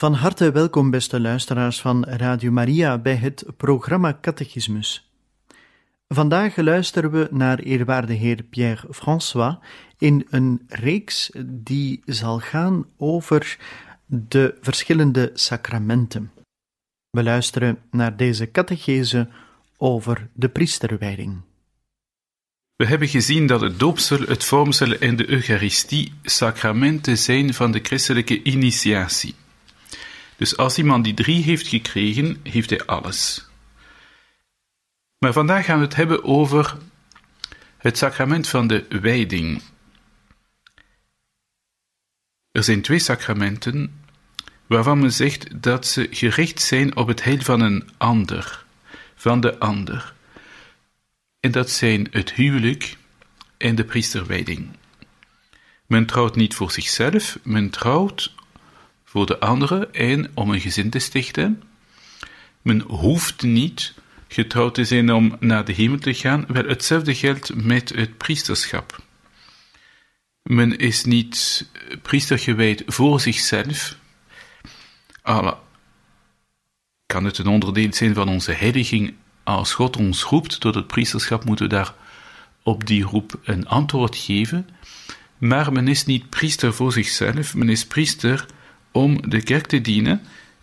Van harte welkom, beste luisteraars van Radio Maria, bij het programma Catechismus. Vandaag luisteren we naar eerwaarde heer Pierre François in een reeks die zal gaan over de verschillende sacramenten. We luisteren naar deze catechese over de priesterwijding. We hebben gezien dat het doopsel, het vormsel en de Eucharistie sacramenten zijn van de christelijke initiatie. Dus als iemand die drie heeft gekregen, heeft hij alles. Maar vandaag gaan we het hebben over het sacrament van de wijding. Er zijn twee sacramenten waarvan men zegt dat ze gericht zijn op het heil van een ander, van de ander. En dat zijn het huwelijk en de priesterwijding. Men trouwt niet voor zichzelf, men trouwt voor de anderen en om een gezin te stichten. Men hoeft niet getrouwd te zijn om naar de hemel te gaan, wel hetzelfde geldt met het priesterschap. Men is niet priester gewijd voor zichzelf, al kan het een onderdeel zijn van onze heiliging. Als God ons roept tot het priesterschap, moeten we daar op die roep een antwoord geven. Maar men is niet priester voor zichzelf, men is priester om de kerk te dienen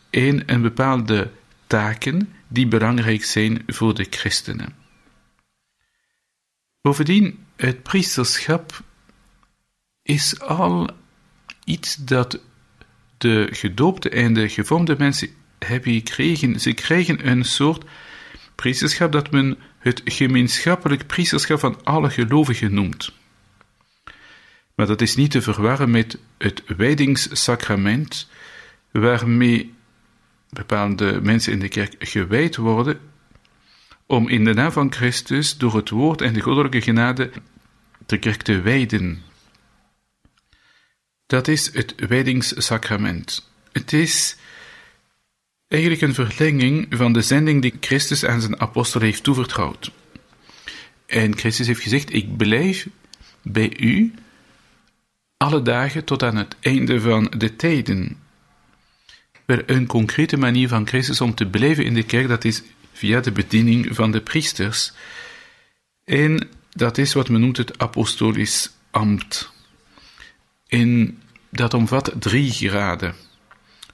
in een bepaalde taken die belangrijk zijn voor de christenen. Bovendien, het priesterschap is al iets dat de gedoopte en de gevormde mensen hebben gekregen. Ze krijgen een soort priesterschap dat men het gemeenschappelijk priesterschap van alle gelovigen noemt. Maar dat is niet te verwarren met het wijdingssacrament, waarmee bepaalde mensen in de kerk gewijd worden, om in de naam van Christus door het woord en de goddelijke genade de kerk te wijden. Dat is het wijdingssacrament. Het is eigenlijk een verlenging van de zending die Christus aan zijn apostel heeft toevertrouwd. En Christus heeft gezegd: Ik blijf bij u alle dagen tot aan het einde van de tijden. Wel een concrete manier van Christus om te blijven in de kerk, dat is via de bediening van de priesters. En dat is wat men noemt het apostolisch ambt. En dat omvat drie graden.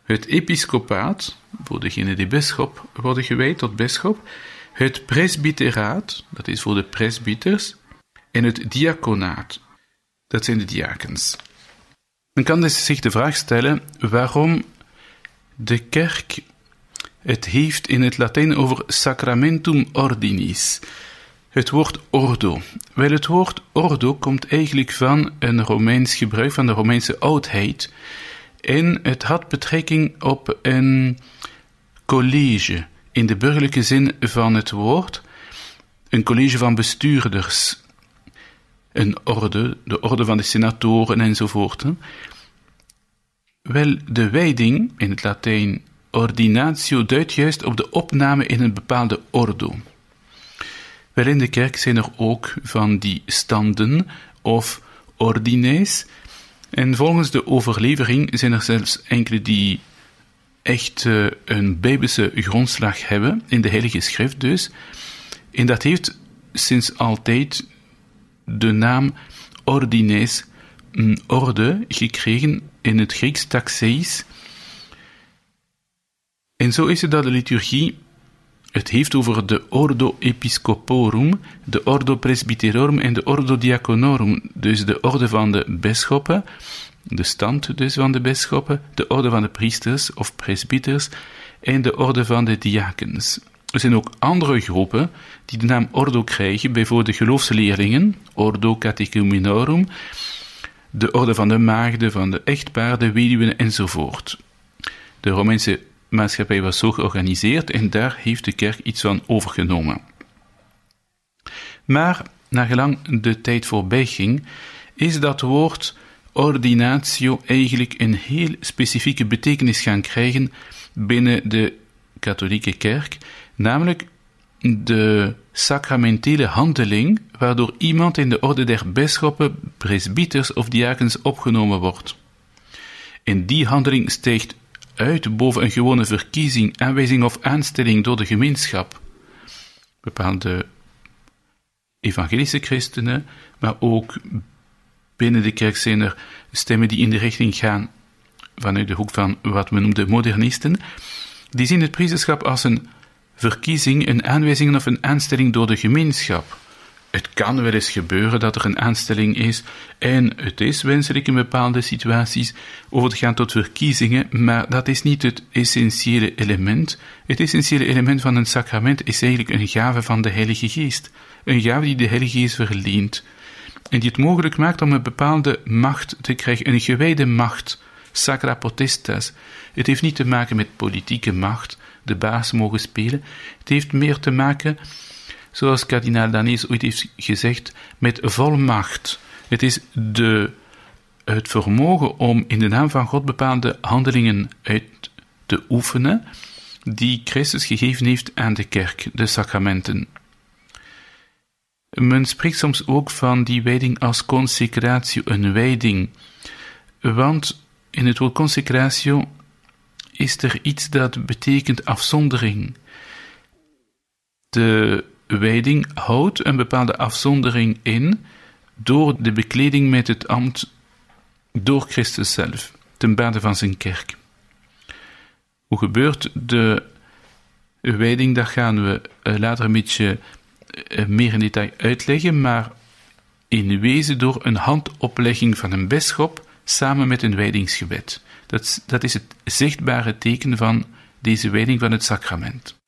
Het episcopaat, voor degenen die bisschop worden gewijd tot bisschop. Het presbyteraat, dat is voor de presbyters. En het diaconaat, dat zijn de diakens. Men kan dus zich de vraag stellen waarom de kerk het heeft in het Latijn over sacramentum ordinis. Het woord ordo. Wel, het woord ordo komt eigenlijk van een Romeins gebruik, van de Romeinse oudheid. En het had betrekking op een college, in de burgerlijke zin van het woord. Een college van bestuurders, een orde, de orde van de senatoren enzovoort. Wel, de wijding, in het Latijn ordinatio, duidt juist op de opname in een bepaalde ordo. Wel, in de kerk zijn er ook van die standen of ordines, en volgens de overlevering zijn er zelfs enkele die echt uh, een bijbelse grondslag hebben, in de Heilige Schrift dus. En dat heeft sinds altijd de naam ordines een orde gekregen in het Grieks taxeis. En zo is het dat de liturgie het heeft over de Ordo Episcoporum, de Ordo Presbyterorum en de Ordo Diaconorum, dus de orde van de bisschoppen, de stand dus van de bisschoppen, de orde van de priesters of presbyters en de orde van de diakens. Er zijn ook andere groepen die de naam Ordo krijgen, bijvoorbeeld de geloofsleerlingen, Ordo Catechumenorum, de orde van de maagden, van de echtpaarden, weduwen enzovoort. De Romeinse maatschappij was zo georganiseerd en daar heeft de kerk iets van overgenomen. Maar, naar gelang de tijd voorbij ging, is dat woord ordinatio eigenlijk een heel specifieke betekenis gaan krijgen binnen de katholieke kerk, namelijk de sacramentele handeling waardoor iemand in de orde der bisschoppen, presbyters of diakens opgenomen wordt. En die handeling stijgt uit boven een gewone verkiezing, aanwijzing of aanstelling door de gemeenschap. Bepaalde evangelische christenen, maar ook binnen de kerk zijn er stemmen die in de richting gaan vanuit de hoek van wat men noemt de modernisten. Die zien het priesterschap als een verkiezing, een aanwijzing of een aanstelling door de gemeenschap. Het kan wel eens gebeuren dat er een aanstelling is en het is wenselijk in bepaalde situaties over te gaan tot verkiezingen, maar dat is niet het essentiële element. Het essentiële element van een sacrament is eigenlijk een gave van de Heilige Geest. Een gave die de Heilige Geest verleent en die het mogelijk maakt om een bepaalde macht te krijgen, een gewijde macht, sacra potestas. Het heeft niet te maken met politieke macht, de baas mogen spelen. Het heeft meer te maken zoals kardinaal Danes ooit heeft gezegd, met volmacht. Het is de, het vermogen om in de naam van God bepaalde handelingen uit te oefenen, die Christus gegeven heeft aan de kerk, de sacramenten. Men spreekt soms ook van die wijding als consecratio, een wijding. Want in het woord consecratio is er iets dat betekent afzondering. De wijding houdt een bepaalde afzondering in door de bekleding met het ambt door Christus zelf, ten bade van zijn kerk. Hoe gebeurt de wijding? Dat gaan we eh, later een beetje eh, meer in detail uitleggen, maar in wezen door een handoplegging van een bisschop samen met een wijdingsgebed. Dat, dat is het zichtbare teken van deze wijding van het sacrament.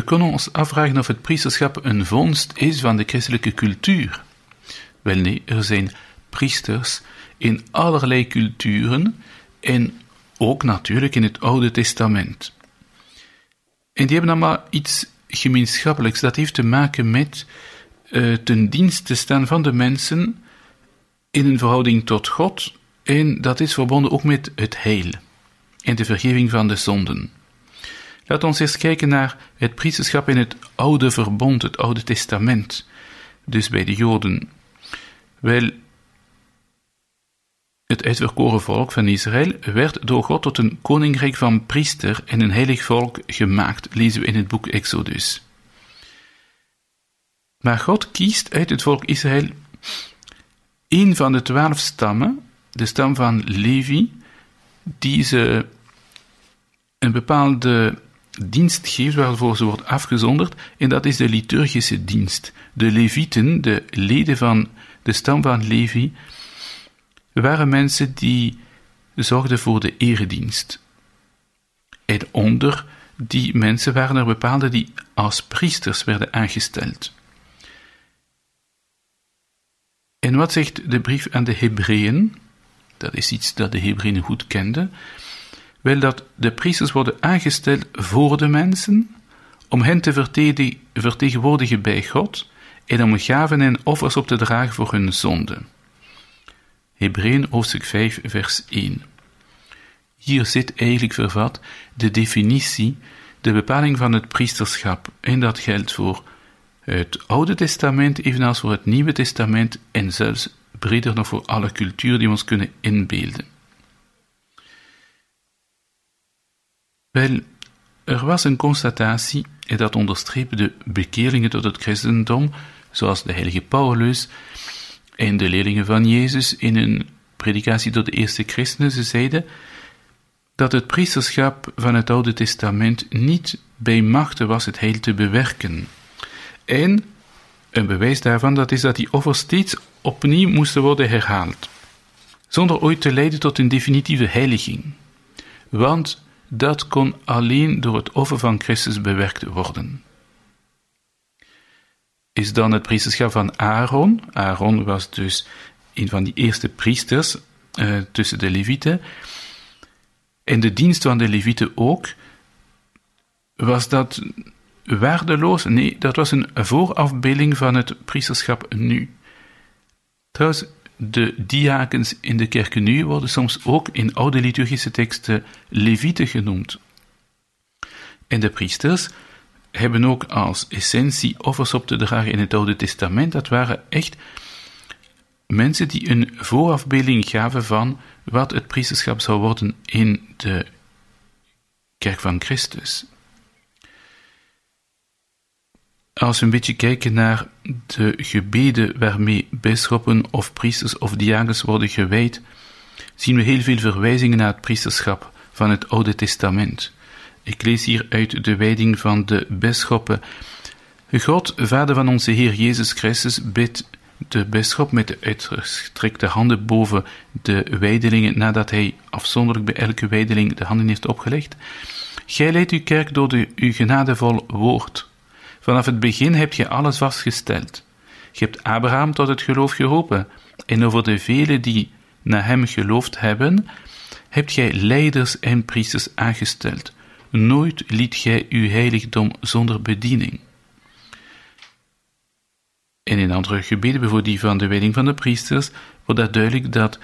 We kunnen ons afvragen of het priesterschap een vondst is van de christelijke cultuur. Wel nee, er zijn priesters in allerlei culturen en ook natuurlijk in het Oude Testament. En die hebben allemaal iets gemeenschappelijks. Dat heeft te maken met uh, ten dienste staan van de mensen in een verhouding tot God. En dat is verbonden ook met het heil en de vergeving van de zonden. Laat ons eerst kijken naar het priesterschap in het Oude Verbond, het Oude Testament, dus bij de Joden. Wel, het uitverkoren volk van Israël werd door God tot een koninkrijk van priester en een heilig volk gemaakt, lezen we in het boek Exodus. Maar God kiest uit het volk Israël een van de twaalf stammen, de stam van Levi, die ze een bepaalde dienst geeft waarvoor ze wordt afgezonderd, en dat is de liturgische dienst. De Levieten, de leden van de stam van Levi, waren mensen die zorgden voor de eredienst. En onder die mensen waren er bepaalde die als priesters werden aangesteld. En wat zegt de brief aan de Hebreeën? Dat is iets dat de Hebreeën goed kenden. Wel dat de priesters worden aangesteld voor de mensen, om hen te vertegenwoordigen bij God en om gaven en offers op te dragen voor hun zonden. Hebreeën hoofdstuk 5, vers 1. Hier zit eigenlijk vervat de definitie, de bepaling van het priesterschap, en dat geldt voor het Oude Testament, evenals voor het Nieuwe Testament, en zelfs breder nog voor alle cultuur die we ons kunnen inbeelden. Wel, er was een constatatie, en dat onderstreepte de bekeerlingen tot het christendom, zoals de heilige Paulus en de leerlingen van Jezus in een predikatie tot de eerste christenen, ze zeiden dat het priesterschap van het Oude Testament niet bij machten was het heil te bewerken. En een bewijs daarvan dat is dat die offers steeds opnieuw moesten worden herhaald, zonder ooit te leiden tot een definitieve heiliging. Want dat kon alleen door het offer van Christus bewerkt worden. Is dan het priesterschap van Aaron. Aaron was dus een van die eerste priesters uh, tussen de Levieten. En de dienst van de Levieten ook. Was dat waardeloos? Nee, dat was een voorafbeelding van het priesterschap nu. Trouwens, de diakens in de kerken nu worden soms ook in oude liturgische teksten levieten genoemd. En de priesters hebben ook als essentie offers op te dragen in het Oude Testament. Dat waren echt mensen die een voorafbeelding gaven van wat het priesterschap zou worden in de kerk van Christus. Als we een beetje kijken naar de gebeden waarmee bisschoppen of priesters of diakens worden gewijd, zien we heel veel verwijzingen naar het priesterschap van het Oude Testament. Ik lees hier uit de wijding van de bisschoppen. God, Vader van onze Heer Jezus Christus, bidt de bisschop met de uitgestrekte handen boven de wijdelingen nadat hij afzonderlijk bij elke wijdeling de handen heeft opgelegd. Gij leidt uw kerk door de, uw genadevol woord Vanaf het begin heb je alles vastgesteld. Je hebt Abraham tot het geloof geroepen, en over de velen die naar hem geloofd hebben, hebt gij leiders en priesters aangesteld. Nooit liet gij uw heiligdom zonder bediening. En in andere gebieden, bijvoorbeeld die van de wijding van de priesters, wordt dat duidelijk dat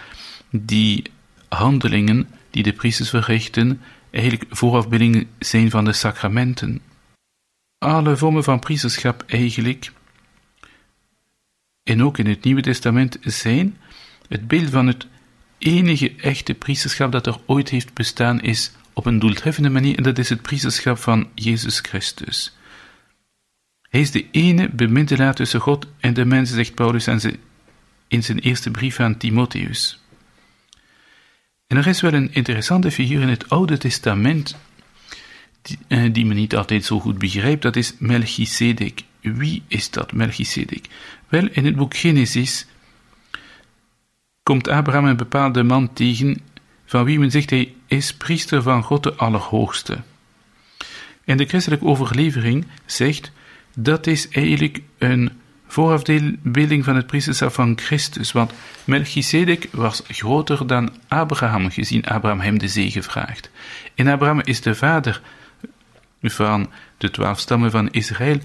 die handelingen die de priesters verrichten, eigenlijk voorafbeeldingen zijn van de sacramenten alle vormen van priesterschap eigenlijk, en ook in het Nieuwe Testament, zijn het beeld van het enige echte priesterschap dat er ooit heeft bestaan is op een doeltreffende manier, en dat is het priesterschap van Jezus Christus. Hij is de ene bemiddelaar tussen God en de mensen, zegt Paulus in zijn eerste brief aan Timotheus. En er is wel een interessante figuur in het Oude Testament die, eh, die men niet altijd zo goed begrijpt, dat is Melchizedek. Wie is dat, Melchizedek? Wel, in het boek Genesis komt Abraham een bepaalde man tegen, van wie men zegt hij is priester van God de Allerhoogste. En de christelijke overlevering zegt dat is eigenlijk een voorafbeelding van het priesterschap van Christus, want Melchizedek was groter dan Abraham, gezien Abraham hem de zegen vraagt. En Abraham is de vader van de twaalf stammen van Israël,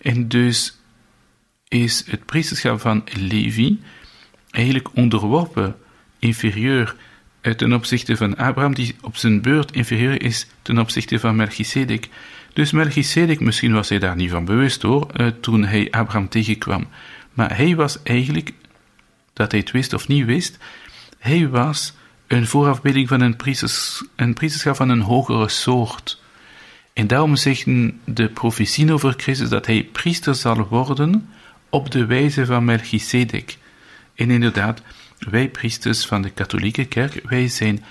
en dus is het priesterschap van Levi eigenlijk onderworpen, inferieur ten opzichte van Abraham, die op zijn beurt inferieur is ten opzichte van Melchizedek. Dus Melchizedek, misschien was hij daar niet van bewust hoor, eh, toen hij Abraham tegenkwam. Maar hij was eigenlijk, dat hij het wist of niet wist, hij was een voorafbeelding van een, een priesterschap van een hogere soort. En daarom zeggen de profetieën over Christus dat hij priester zal worden op de wijze van Melchizedek. En inderdaad, wij priesters van de katholieke kerk, wij zijn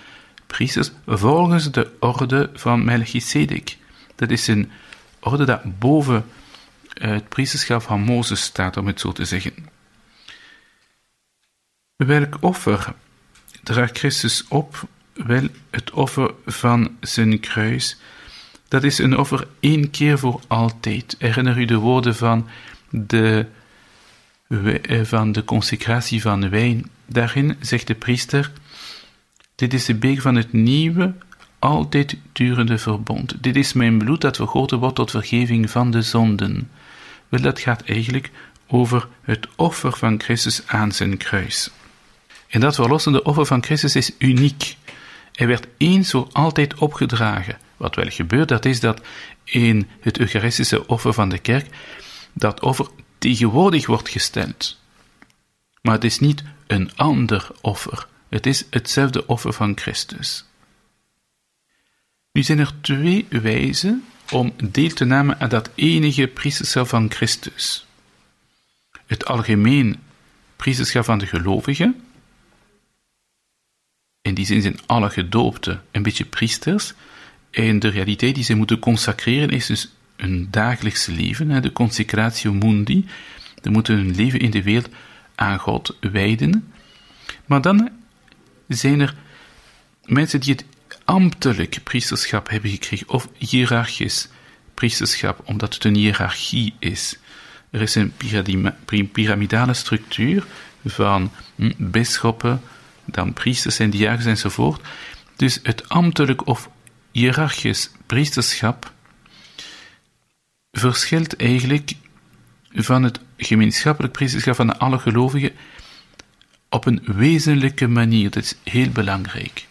priesters volgens de orde van Melchizedek. Dat is een orde dat boven eh, het priesterschap van Mozes staat, om het zo te zeggen. Welk offer draagt Christus op? Wel, het offer van zijn kruis. Dat is een offer één keer voor altijd. Herinner u de woorden van de, eh, van de consecratie van wijn. Daarin zegt de priester: Dit is de beek van het nieuwe, altijd durende verbond. Dit is mijn bloed dat vergoten wordt tot vergeving van de zonden. Wel, dat gaat eigenlijk over het offer van Christus aan zijn kruis. En dat verlossende offer van Christus is uniek. Hij werd eens voor altijd opgedragen. Wat wel gebeurt, dat is dat in het Eucharistische offer van de kerk dat offer tegenwoordig wordt gesteld. Maar het is niet een ander offer. Het is hetzelfde offer van Christus. Nu zijn er twee wijzen om deel te nemen aan dat enige priesterschap van Christus. Het algemeen priesterschap van de gelovigen. In die zin zijn alle gedoopten een beetje priesters. En de realiteit die ze moeten consacreren is dus een dagelijks leven, de consecratio mundi. Ze moeten hun leven in de wereld aan God wijden. Maar dan zijn er mensen die het ambtelijk priesterschap hebben gekregen, of hiërarchisch priesterschap, omdat het een hiërarchie is. Er is een piramidale structuur van hm, bisschoppen, dan priesters en diakens enzovoort. Dus het ambtelijk of hiërarchisch priesterschap verschilt eigenlijk van het gemeenschappelijk priesterschap van alle gelovigen op een wezenlijke manier. Dat is heel belangrijk.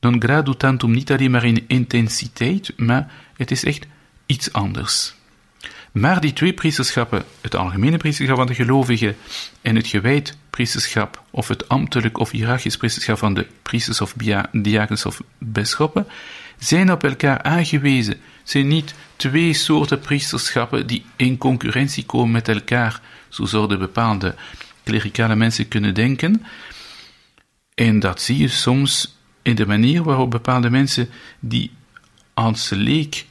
Non gradu tantum niet alleen maar in intensiteit, maar het is echt iets anders. Maar die twee priesterschappen, het algemene priesterschap van de gelovigen en het gewijd priesterschap, of het ambtelijk of hiërarchisch priesterschap van de priesters of diakens of bisschoppen, zijn op elkaar aangewezen, zijn niet twee soorten priesterschappen die in concurrentie komen met elkaar, zo zouden bepaalde klerikale mensen kunnen denken. En dat zie je soms in de manier waarop bepaalde mensen die als leek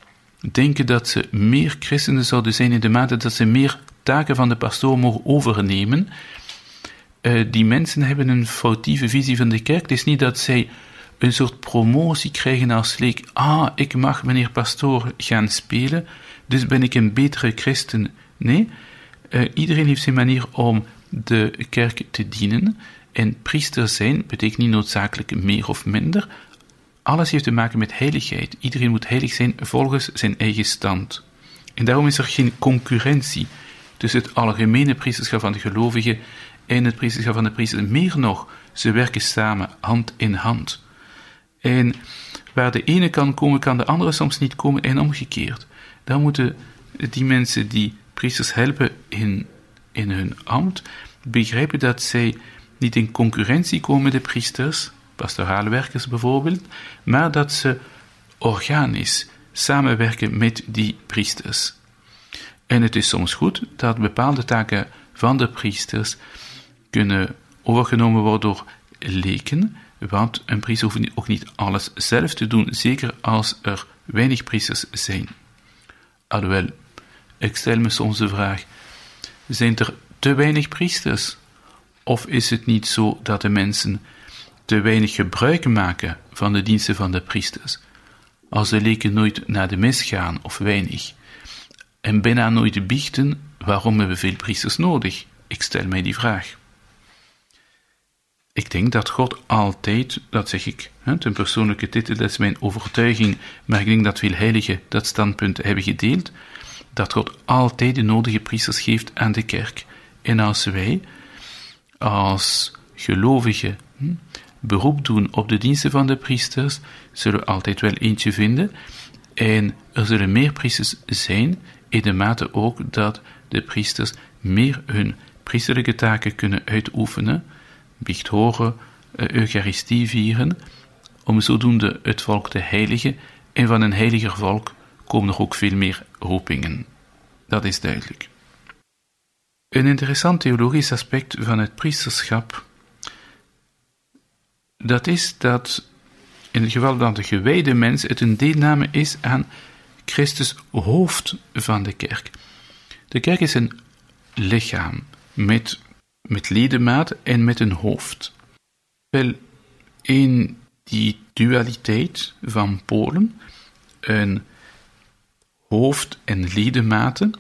denken dat ze meer christenen zouden zijn in de mate dat ze meer taken van de pastoor mogen overnemen. Uh, die mensen hebben een foutieve visie van de kerk. Het is niet dat zij een soort promotie krijgen als leek. Ah, ik mag meneer pastoor gaan spelen, dus ben ik een betere christen. Nee, uh, iedereen heeft zijn manier om de kerk te dienen. En priester zijn betekent niet noodzakelijk meer of minder. Alles heeft te maken met heiligheid. Iedereen moet heilig zijn volgens zijn eigen stand. En daarom is er geen concurrentie tussen het algemene priesterschap van de gelovigen en het priesterschap van de priester. Meer nog, ze werken samen, hand in hand. En waar de ene kan komen, kan de andere soms niet komen en omgekeerd. Dan moeten die mensen die priesters helpen in, in hun ambt, begrijpen dat zij niet in concurrentie komen met de priesters, pastorale werkers bijvoorbeeld, maar dat ze organisch samenwerken met die priesters. En het is soms goed dat bepaalde taken van de priesters kunnen overgenomen worden door leken, want een priester hoeft ook niet alles zelf te doen, zeker als er weinig priesters zijn. Alhoewel, ik stel me soms de vraag: zijn er te weinig priesters? Of is het niet zo dat de mensen te weinig gebruik maken van de diensten van de priesters? als de leken nooit naar de mis gaan of weinig, en bijna nooit biechten, waarom hebben veel priesters nodig? Ik stel mij die vraag. Ik denk dat God altijd, dat zeg ik, hè, ten persoonlijke titel, dat is mijn overtuiging, maar ik denk dat veel heiligen dat standpunt hebben gedeeld, dat God altijd de nodige priesters geeft aan de kerk. En als wij, als gelovigen, hm, beroep doen op de diensten van de priesters, zullen altijd wel eentje vinden. En er zullen meer priesters zijn, in de mate ook dat de priesters meer hun priesterlijke taken kunnen uitoefenen, biecht horen, eh, Eucharistie vieren, om zodoende het volk te heiligen, en van een heiliger volk komen er ook veel meer roepingen. Dat is duidelijk. Een interessant theologisch aspect van het priesterschap, dat is dat in het geval van de gewijde mens het een deelname is aan Christus hoofd van de kerk. De kerk is een lichaam met, met ledemaat en met een hoofd. Wel, in die dualiteit van polen, een hoofd en ledematen,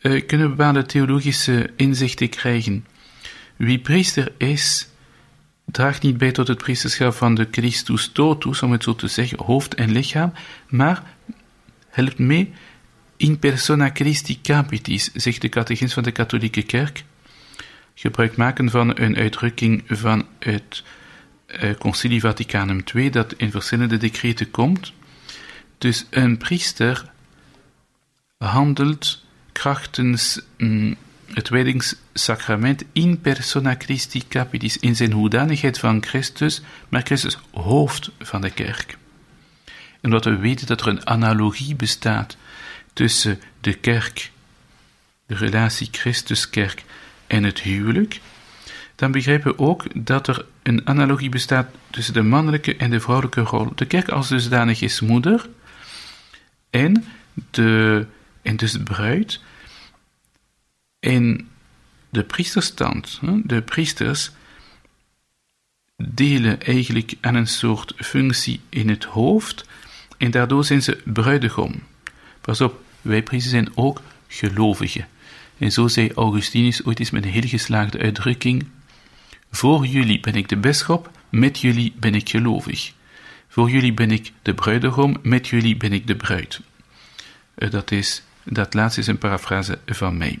uh, kunnen bepaalde theologische inzichten krijgen. Wie priester is, draagt niet bij tot het priesterschap van de Christus totus, om het zo te zeggen, hoofd en lichaam, maar helpt mee in persona Christi capitis, zegt de catechismus van de katholieke kerk. Gebruik maken van een uitdrukking van het uh, Concilie Vaticanum II, dat in verschillende decreten komt. Dus een priester handelt krachtens mm, het wijdingssacrament in persona Christi capitis, in zijn hoedanigheid van Christus, maar Christus hoofd van de kerk. En dat we weten dat er een analogie bestaat tussen de kerk, de relatie Christuskerk en het huwelijk, dan begrijpen we ook dat er een analogie bestaat tussen de mannelijke en de vrouwelijke rol. De kerk als dusdanig is moeder en, de, en dus bruid. En de priesterstand, de priesters, delen eigenlijk aan een soort functie in het hoofd en daardoor zijn ze bruidegom. Pas op, wij priesters zijn ook gelovigen. En zo zei Augustinus ooit eens met een heel geslaagde uitdrukking: Voor jullie ben ik de bisschop, met jullie ben ik gelovig. Voor jullie ben ik de bruidegom, met jullie ben ik de bruid. Eh, dat, is, dat laatste is een parafrase van mij.